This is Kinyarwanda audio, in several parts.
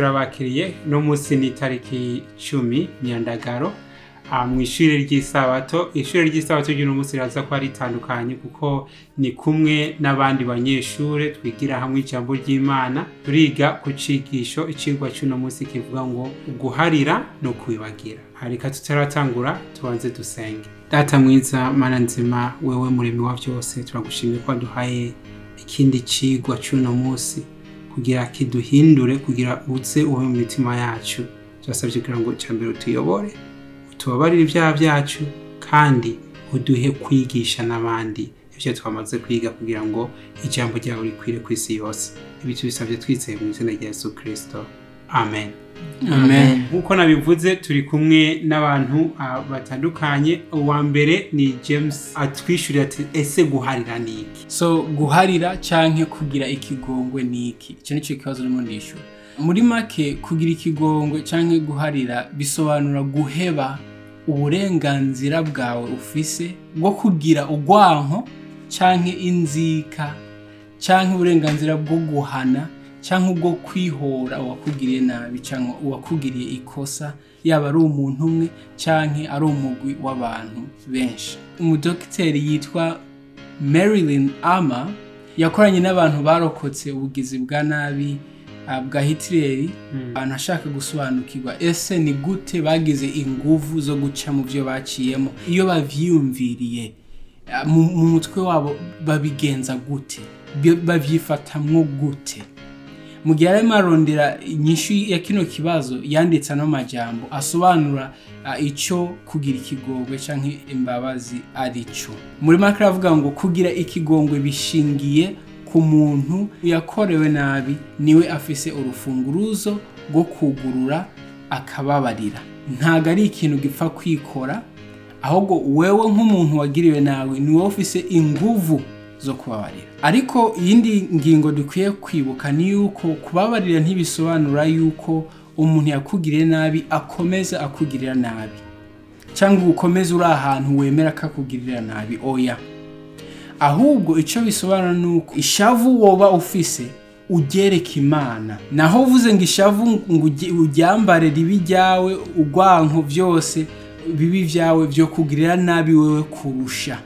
turabakiriye no munsi ni tariki cumi myandagaro mu ishuri ry'isabato. Ishuri ry'isabato ry'uno munsi riraza ari ritandukanye kuko ni kumwe n'abandi banyeshuri twigira hamwe ijambo ry'imana turiga ku cigisho icigwa cy'uno munsi kivuga ngo guharira no kwibagira. Reka tutaratangura tubanze dusenge. Data mwiza mana nzima wewe muremyi wa byose turagushimiye ko waduhaye ikindi cigwa cy'uno munsi. Kugira kiduhindure kugira uze ube mu mitima yacu. Turasabye kugira ngo mbere utuyobore tubabarire ibyaha byacu kandi uduhe kwigisha n'abandi ibyo twamaze kwiga kugira ngo ijambo ryawe rikwire ku isi yose. Ibi tubisabye twizeye mu izina rya yesu kirisito amen. Amen. Nk'uko nabivuze turi kumwe n'abantu batandukanye. Uwa mbere ni james atwishyurira ati ese guharira ni iki? So guharira canke kugira ikigongwe ni iki? Icyo ni cyo kibazo urimo ndishyura muri make kugira ikigongwe canke guharira bisobanura guheba uburenganzira bwawe ufise bwo kugira urwanko canke inzika canke uburenganzira bwo guhana cyangwa ubwo kwihora uwakugiriye nabi cyangwa uwakugiriye ikosa yaba ari umuntu umwe cyangwa ari umugwi w'abantu benshi. Umudogiteri yitwa marilyn ama yakoranye n'abantu barokotse ubugizi bwa nabi bwa hitireri abantu ashaka gusobanukirwa ese ni gute bagize inguvu zo guca mu byo baciyemo? Iyo bavyiyumviriye mu mutwe wabo babigenza gute? Babyifatamwo gute? Mu gihe arimo arondera inyishu ya kino kibazo yanditse ano majambo asobanura icyo kugira ikigongwe cyangwa imbabazi ari cyo muri make aravuga ngo kugira ikigongwe bishingiye ku muntu yakorewe nabi ni we afise urufunguruzo rwo kugurura akababarira. Ntabwo ari ikintu gipfa kwikora ahubwo wewe nk'umuntu wagiriwe nawe ni wowe ufise inguvu zo kubabarira. Ariko iyindi ngingo dukwiye kwibuka ni yuko kubabarira ntibisobanura yuko umuntu yakugiriye nabi akomeza akugirira nabi. Cyangwa ukomeze uri ahantu wemera ko akugirira nabi. Oya. Ahubwo icyo bisobanura ni uko ishavu woba ufise ugereka imana. Naho uvuze ngo ishavu ngo uryambare ribi ryawe urwanko byose bibi byawe byo kugirira nabi wewe kurusha.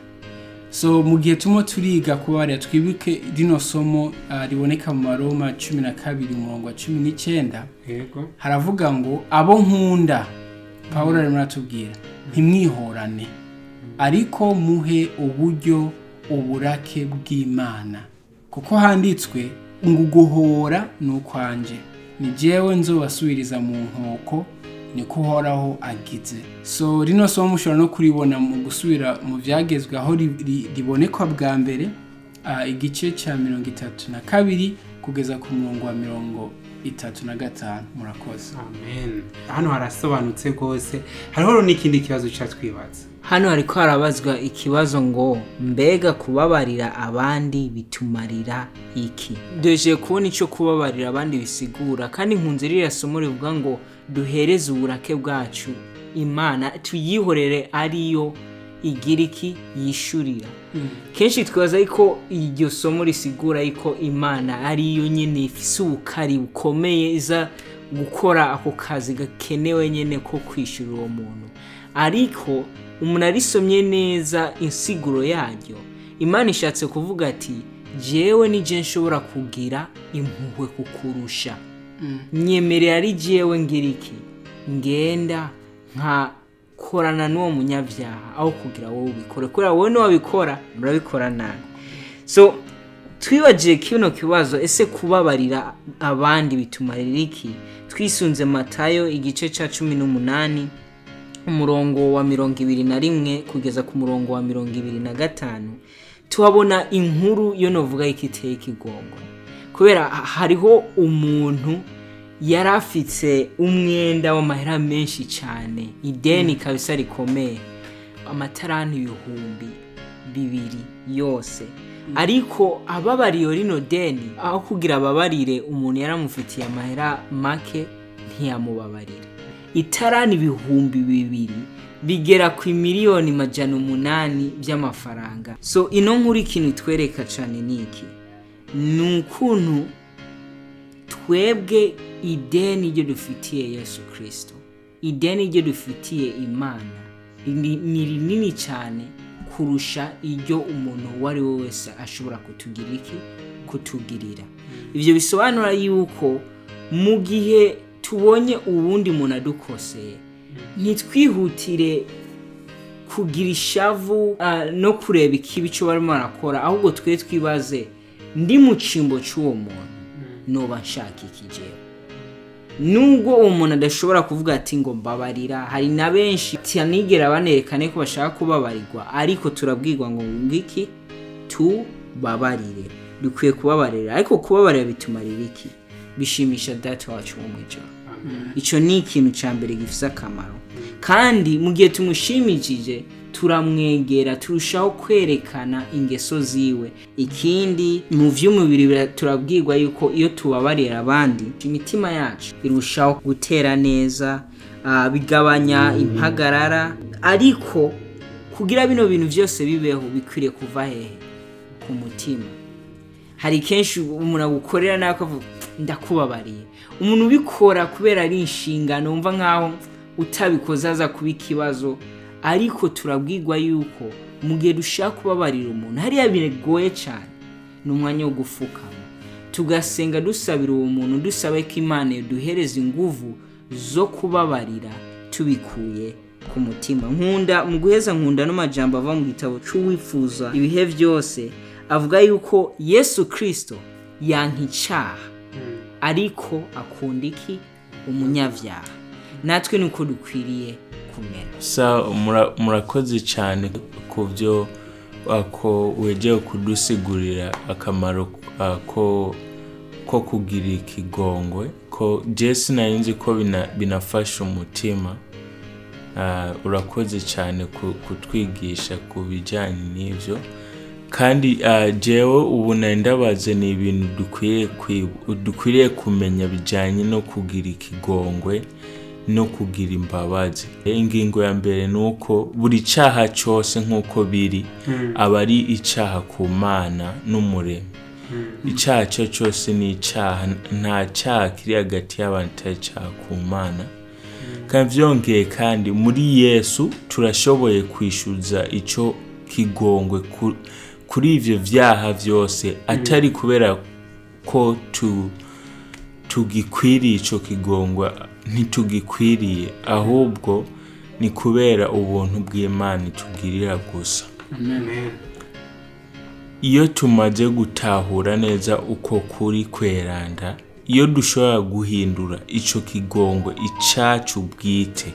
So mu gihe turimo turiga kubarira twibuke rino somo riboneka mu maroma cumi na kabiri umurongo wa cumi n'icyenda. Haravuga ngo abo nkunda paul arimo aratubwira ntimwihorane ariko muhe uburyo uburake bw'imana. Kuko handitswe ngo uguhora ni ukwanje. Ni jyewe nzobasubiriza mu nkoko niko uhoraho agize. So rino somo mushobora no kuribona mu gusubira mu byagezwe aho ribonekwa bwa mbere igice cya mirongo itatu na kabiri kugeza ku murongo wa mirongo itatu na gatanu. Murakoze. Amen. Hano harasobanutse rwose hariho n'ikindi kibazo cyatwibaza hano hariko harabazwa ikibazo ngo mbega kubabarira abandi bitumarira iki? Duhejeje kubona icyo kubabarira abandi bisigura kandi nkunze ririya somo rivuga ngo duhereze uburake bwacu. Imana tuyihorere ariyo igira iki yishurira kenshi twibaza ko iryo somo risigura ko imana ariyo nyine ifise ubukari bukomeye iza gukora ako kazi gakenewe nyine ko kwishyura uwo muntu. Ariko umuntu arisomye neza insiguro yaryo imana ishatse kuvuga ati jewe nije nshobora kugira impuhwe kukurusha. Nyemerera ari jewe ngira iki? Ngenda nkakorana n'uwo munyabyaha aho kugira wowe ubikore. Kubera wowe n'uwabikora murabikora nabi. So twibagiye kino kibazo ese kubabarira abandi bitumarira iki? Twisunze matayo igice cya cumi n'umunani umurongo wa mirongo ibiri na rimwe kugeza ku murongo wa mirongo ibiri na gatanu. Tuhabona inkuru yo novuga ko iteye ikigongo kubera hariho umuntu yari afite umwenda w'amahera menshi cyane. Ideni kabisa rikomeye. Amatarani ibihumbi bibiri yose. Ariko ababariye rino deni aho kugira ababarire umuntu yaramufitiye amahera make ntiyamubabarira itarani ibihumbi bibiri bigera ku miliyoni majana umunani by'amafaranga. So ino nkuru ikintu itwereka cyane ni iki? Ni ukuntu twebwe ideni ryo dufitiye yesu kirisito ideni ryo dufitiye imana ni ni rinini cyane kurusha iryo umuntu uwo ari we wese ashobora kutugira iki? Kutugirira. Ibyo bisobanura yuko mu gihe tubonye uwundi muntu adukoseye ntitwihutire kugira ishavu ah, no kureba ikibi cyo barimo barakora ahubwo twe twibaze ndi mu cyimbo cy'uwo muntu. Noba nshaka iki jewe nubwo uwo muntu adashobora kuvuga ati ngo mbabarira hari na benshi tiyanigera banerekane ko bashaka kubabarirwa. Ariko turabwirwa ngo ngiki tubabarire. Dukwiye kubabarira. Ariko kubabarira bitumarira iki? Bishimisha data wacu wo mu ijoro. Icyo ni ikintu cya mbere gifite akamaro. Kandi mu gihe tumushimishije turamwegera turushaho kwerekana ingeso ziwe. Ikindi mu by'umubiri turabwirwa yuko iyo tubabarira abandi imitima yacu irushaho gutera neza ah, bigabanya impagarara. Ariko kugira bino bintu byose bibeho bikwiriye kuva hehe? Ku mutima. Hari kenshi umuntu agukorera nawe akavuga ndakubabariye umuntu ubikora kubera ari inshingano wumva nkaho utabikoze aza kuba ikibazo. Ariko turabwirwa yuko mu gihe dushaka kubabarira umuntu hariya bigoye cyane. Ni umwanya wo gufukama tugasenga dusabira uwo muntu dusaba ko imana yaduhereza inguvu zo kubabarira tubikuye ku mutima. Nkunda mu guheza nkunda n'amajambo ava mu gitabo cy'uwifuza ibihe byose avuga yuko yesu kirisito yanka icyaha ariko akunda iki? Umunyabyaha. Natwe ni uko dukwiriye kumera murakoze cyane ku byo ko wegeye kudusigurira akamaro ko ko kugira ikigongwe ko jesi nari nzi ko bina- binafasha umutima urakoze cyane ku- kutwigisha ku bijyanye n'ibyo. Kandi jewe ubu nari ndabaze ni ibintu dukwiriye kumenya bijyanye no kugira ikigongwe no kugira imbabazi. Ingingo ya mbere ni uko buri cyaha cyose nk'uko biri aba ari icyaha ku mana n'umuremyi. Icyaha cyo cyose ni icyaha. Nta cyaha kiri hagati y'abantu atari icyaha ku mana. Kandi byongeye kandi muri yesu turashoboye kwishyuza icyo kigongwe ku- kuri ibyo byaha byose atari kubera ko tu tugikwiriye icyo kigongwa ntitugikwiriye ahubwo ni kubera ubuntu bw'imana itugirira gusa. Iyo tumaze gutahura neza uko kuri kweranda iyo dushobora guhindura icyo kigongwe icyacu bwite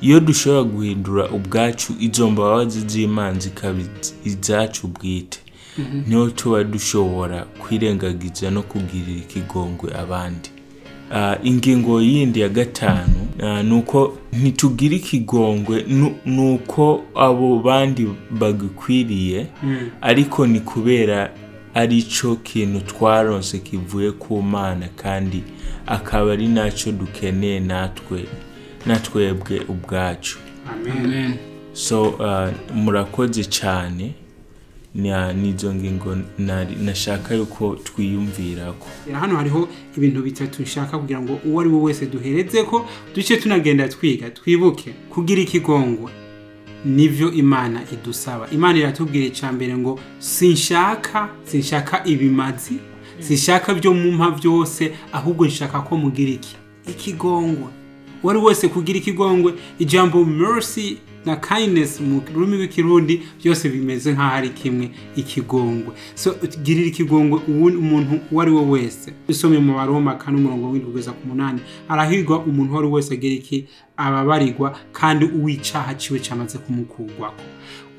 iyo dushobora guhindura ubwacu izo mbabazi z'imana zikaba iz- izacu bwite. Ni ho tuba dushobora kwirengagiza no kugirira ikigongwe abandi. Ah, ingingo yindi ya gatanu ah, ni uko ntitugira ikigongwe ni uko abo bandi bagikwiriye ariko ni kubera ari cyo kintu twaronse kivuye ku mana kandi akaba ari na cyo dukeneye natwe natwebwe ubwacu. So uh, murakoze cyane. Nizo ngingo nashaka yuko twiyumvirako. Hano hariho ibintu bitatu nshaka kugira ngo uwo ari we wese duhereze ko duce tunagenda twiga. Twibuke kugira ikigongwe nivyo imana idusaba. Imana iratubwira icya mbere ngo sinshaka sinshaka ibimazi sinshaka byo mumpa byose ahubwo nshaka ko mugira iki? Ikigongwe uwo ari we wese kugira ikigongwe ijambo mercy na kindness mu rurimi rw'ikirundi byose bimeze nk'aho ari kimwe ikigongwe. So girira ikigongwe umuntu uwo ari we wese. Dusomye mu baroma kane umurongo w'indwi kugeza ku munani. Arahirwa umuntu uwo ari we wese agira iki? Ababarirwa kandi uw'icaha ciwe cyamaze kumukugwako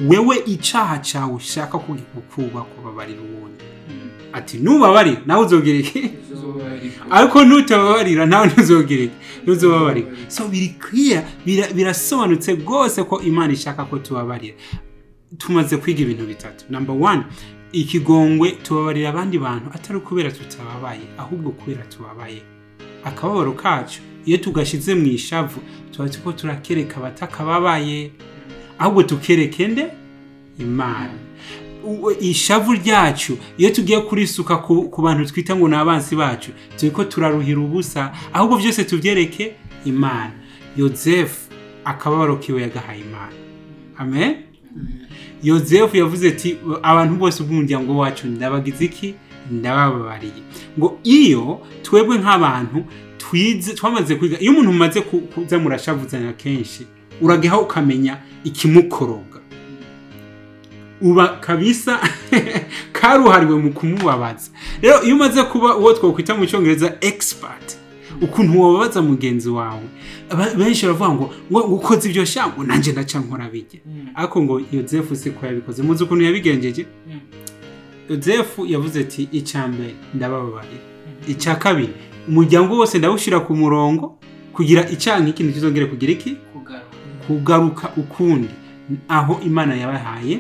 wewe icaha cyawe ushaka kugikugwako babarira uwundi. Ati nubabarira nawe uzogira iki? Ariko nutababarira nawe ntuzogira iki ntuzobabarira so biri bira- birasobanutse rwose ko imana ishaka ko tubabarira. Tumaze kwiga ibintu bitatu. Number one ikigongwe tubabarira abandi bantu atari ukubera tutababaye ahubwo kubera tubabaye. Akababaro kacu iyo tugashize mu ishavu tuba turiko turakereka abatakababaye. Ahubwo tukereke nde? Imana. Ishavu ryacu. Iyo tugiye kurisuka ku, ku bantu twita ngo ni abansi bacu turiko turaruhira ubusa ahubwo byose tubyereke imana. Yozefu akababaro kiwe yagahaye imana. Amen? Yozefu yavuze ati abantu bose b'umuryango wacu ndabagize iki? Ndabababariye ngo iyo twebwe nk'abantu twize twamaze kwiga iyo umuntu umaze ku- kuza murashavuzanya kenshi urageha ukamenya ikimukoroga. Uba kabisa karuhariwe mu kumubabaza. Rero iyo umaze kuba uwo twakwita mu cyongereza expert ukuntu wababaza mugenzi wawe benshi baravuga ngo ngo ngo ukoze ibyo shambo nanjye ndaca nkora bijya ariko ngo yozefu siko yabikoze. Muzi ukuntu yabigenjeje? Yozefu yavuze ati icya mbere ndabababarira icya kabiri umuryango wose ndawushyira ku murongo kugira icyaha nk'ikintu kizongere kugira iki kugaruka ukundi. Aho imana yabahaye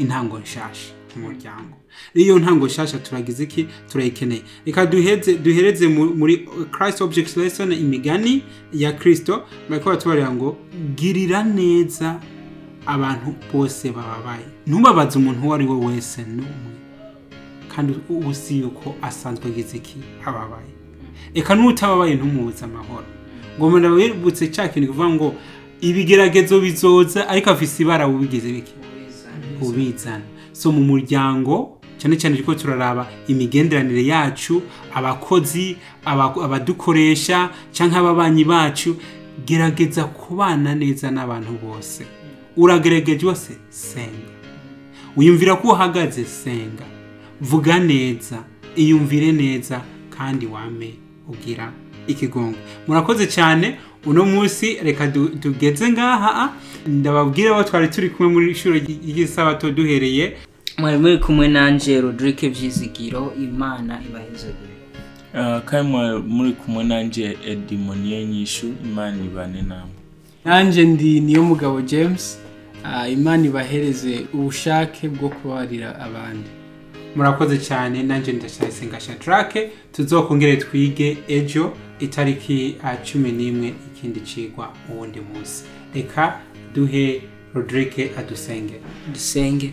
intango nshasha mu muryango. Iyo ntango nshasha turagize iki? Turayikeneye. Reka duheze duhereze mu- muri christ object lesson imigani ya kristo bariko batubarira ngo girira neza abantu bose bababaye. Ntubabaze umuntu uwo ari we wese n'umwe. Kandi uba uzi yuko asanzwe agize iki? Ababaye. Reka n'utababaye ntumubuze amahoro. Ngo ndabibutse cya kintu kivuga ngo ibigeragezo bizoza ariko afise ibara bubigize bike ubizana so mu muryango cyane cyane turiko turaraba imigenderanire yacu abakozi aba- abadukoresha cyangwa ababanyi bacu gerageza kubana neza n'abantu bose. Uragerageje wose? Senga. Wiyumvira ko uhagaze? Senga. Vuga neza. Iyumvire neza kandi wame ugira ikigongo. Murakoze cyane. Uno munsi reka tugeze ngaha ndababwira abo twari turi kumwe muri ishuri ry'isabato duhereye. Mwari muri kumwe nanje rodrigue vyizigiro imana ibahezagire Ah, kandi mwa- muri kumwe nanjye edimoniye nyishu imana ibane namwe. Nanjye ndi niyo mugabo james. Ah, imana ibahereze ubushake bwo kubabarira abandi. Murakoze cyane nanjye ndacyayisenga shadrake tuzokongere twige ejo itariki ah, cumi n'imwe ikindi cigwa uwundi munsi. Reka duhe rodrigue adusenge. Dusenge.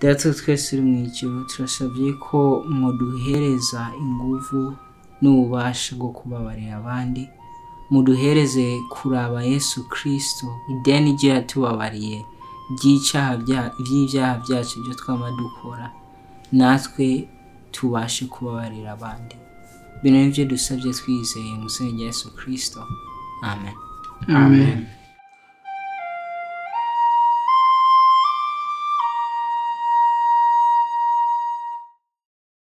Data twese uri mu ijuru turasabye ko muduhereza inguvu n'ububasha bwo kubabarira abandi. Muduhereze kuraba yesu kirisito ideni ry'icyaha bya- by'ibyaha byacu byo twaba dukora. Natwe tubashe kubabarira abandi. Bino ni byo dusabye twizeye mu izina rya yesu kirisito amen.